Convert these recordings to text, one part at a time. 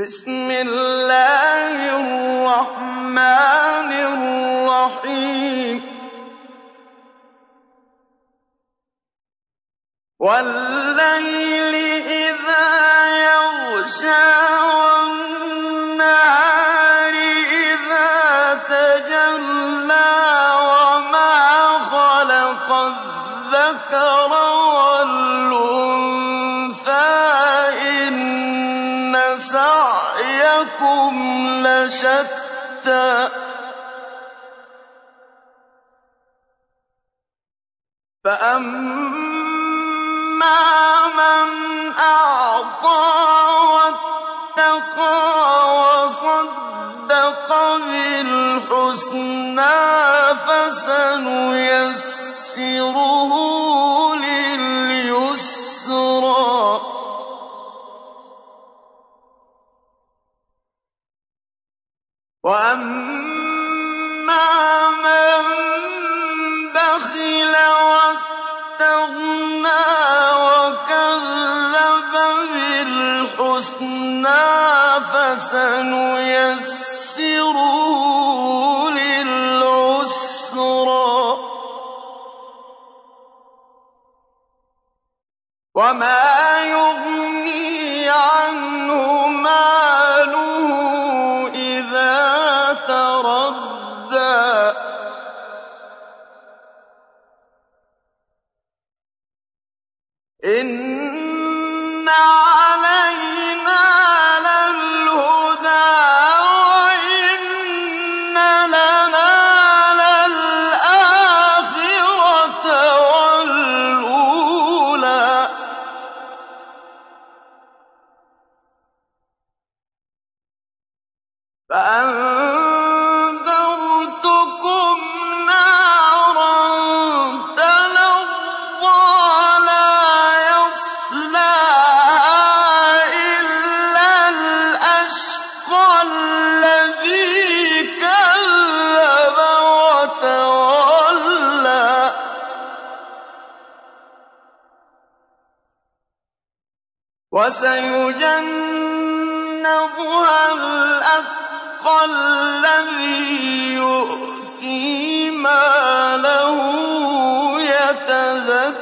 بسم الله الرحمن الرحيم. والليل إذا يغشى والنهار إذا تجلى وما خلق الذكر سعيكم لشتى. فأما من أعطى واتقى وصدق بالحسنى فسنيسره وأما من بخل واستغنى وكذب بالحسنى فسنيسره للعسرى. وما يغني إن علينا للهدى وإن لنا للآخرة والأولى فأنذرتكم وسيجنبها الأتقى الذي يؤتي ماله يتزكى.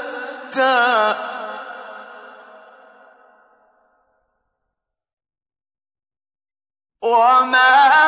وما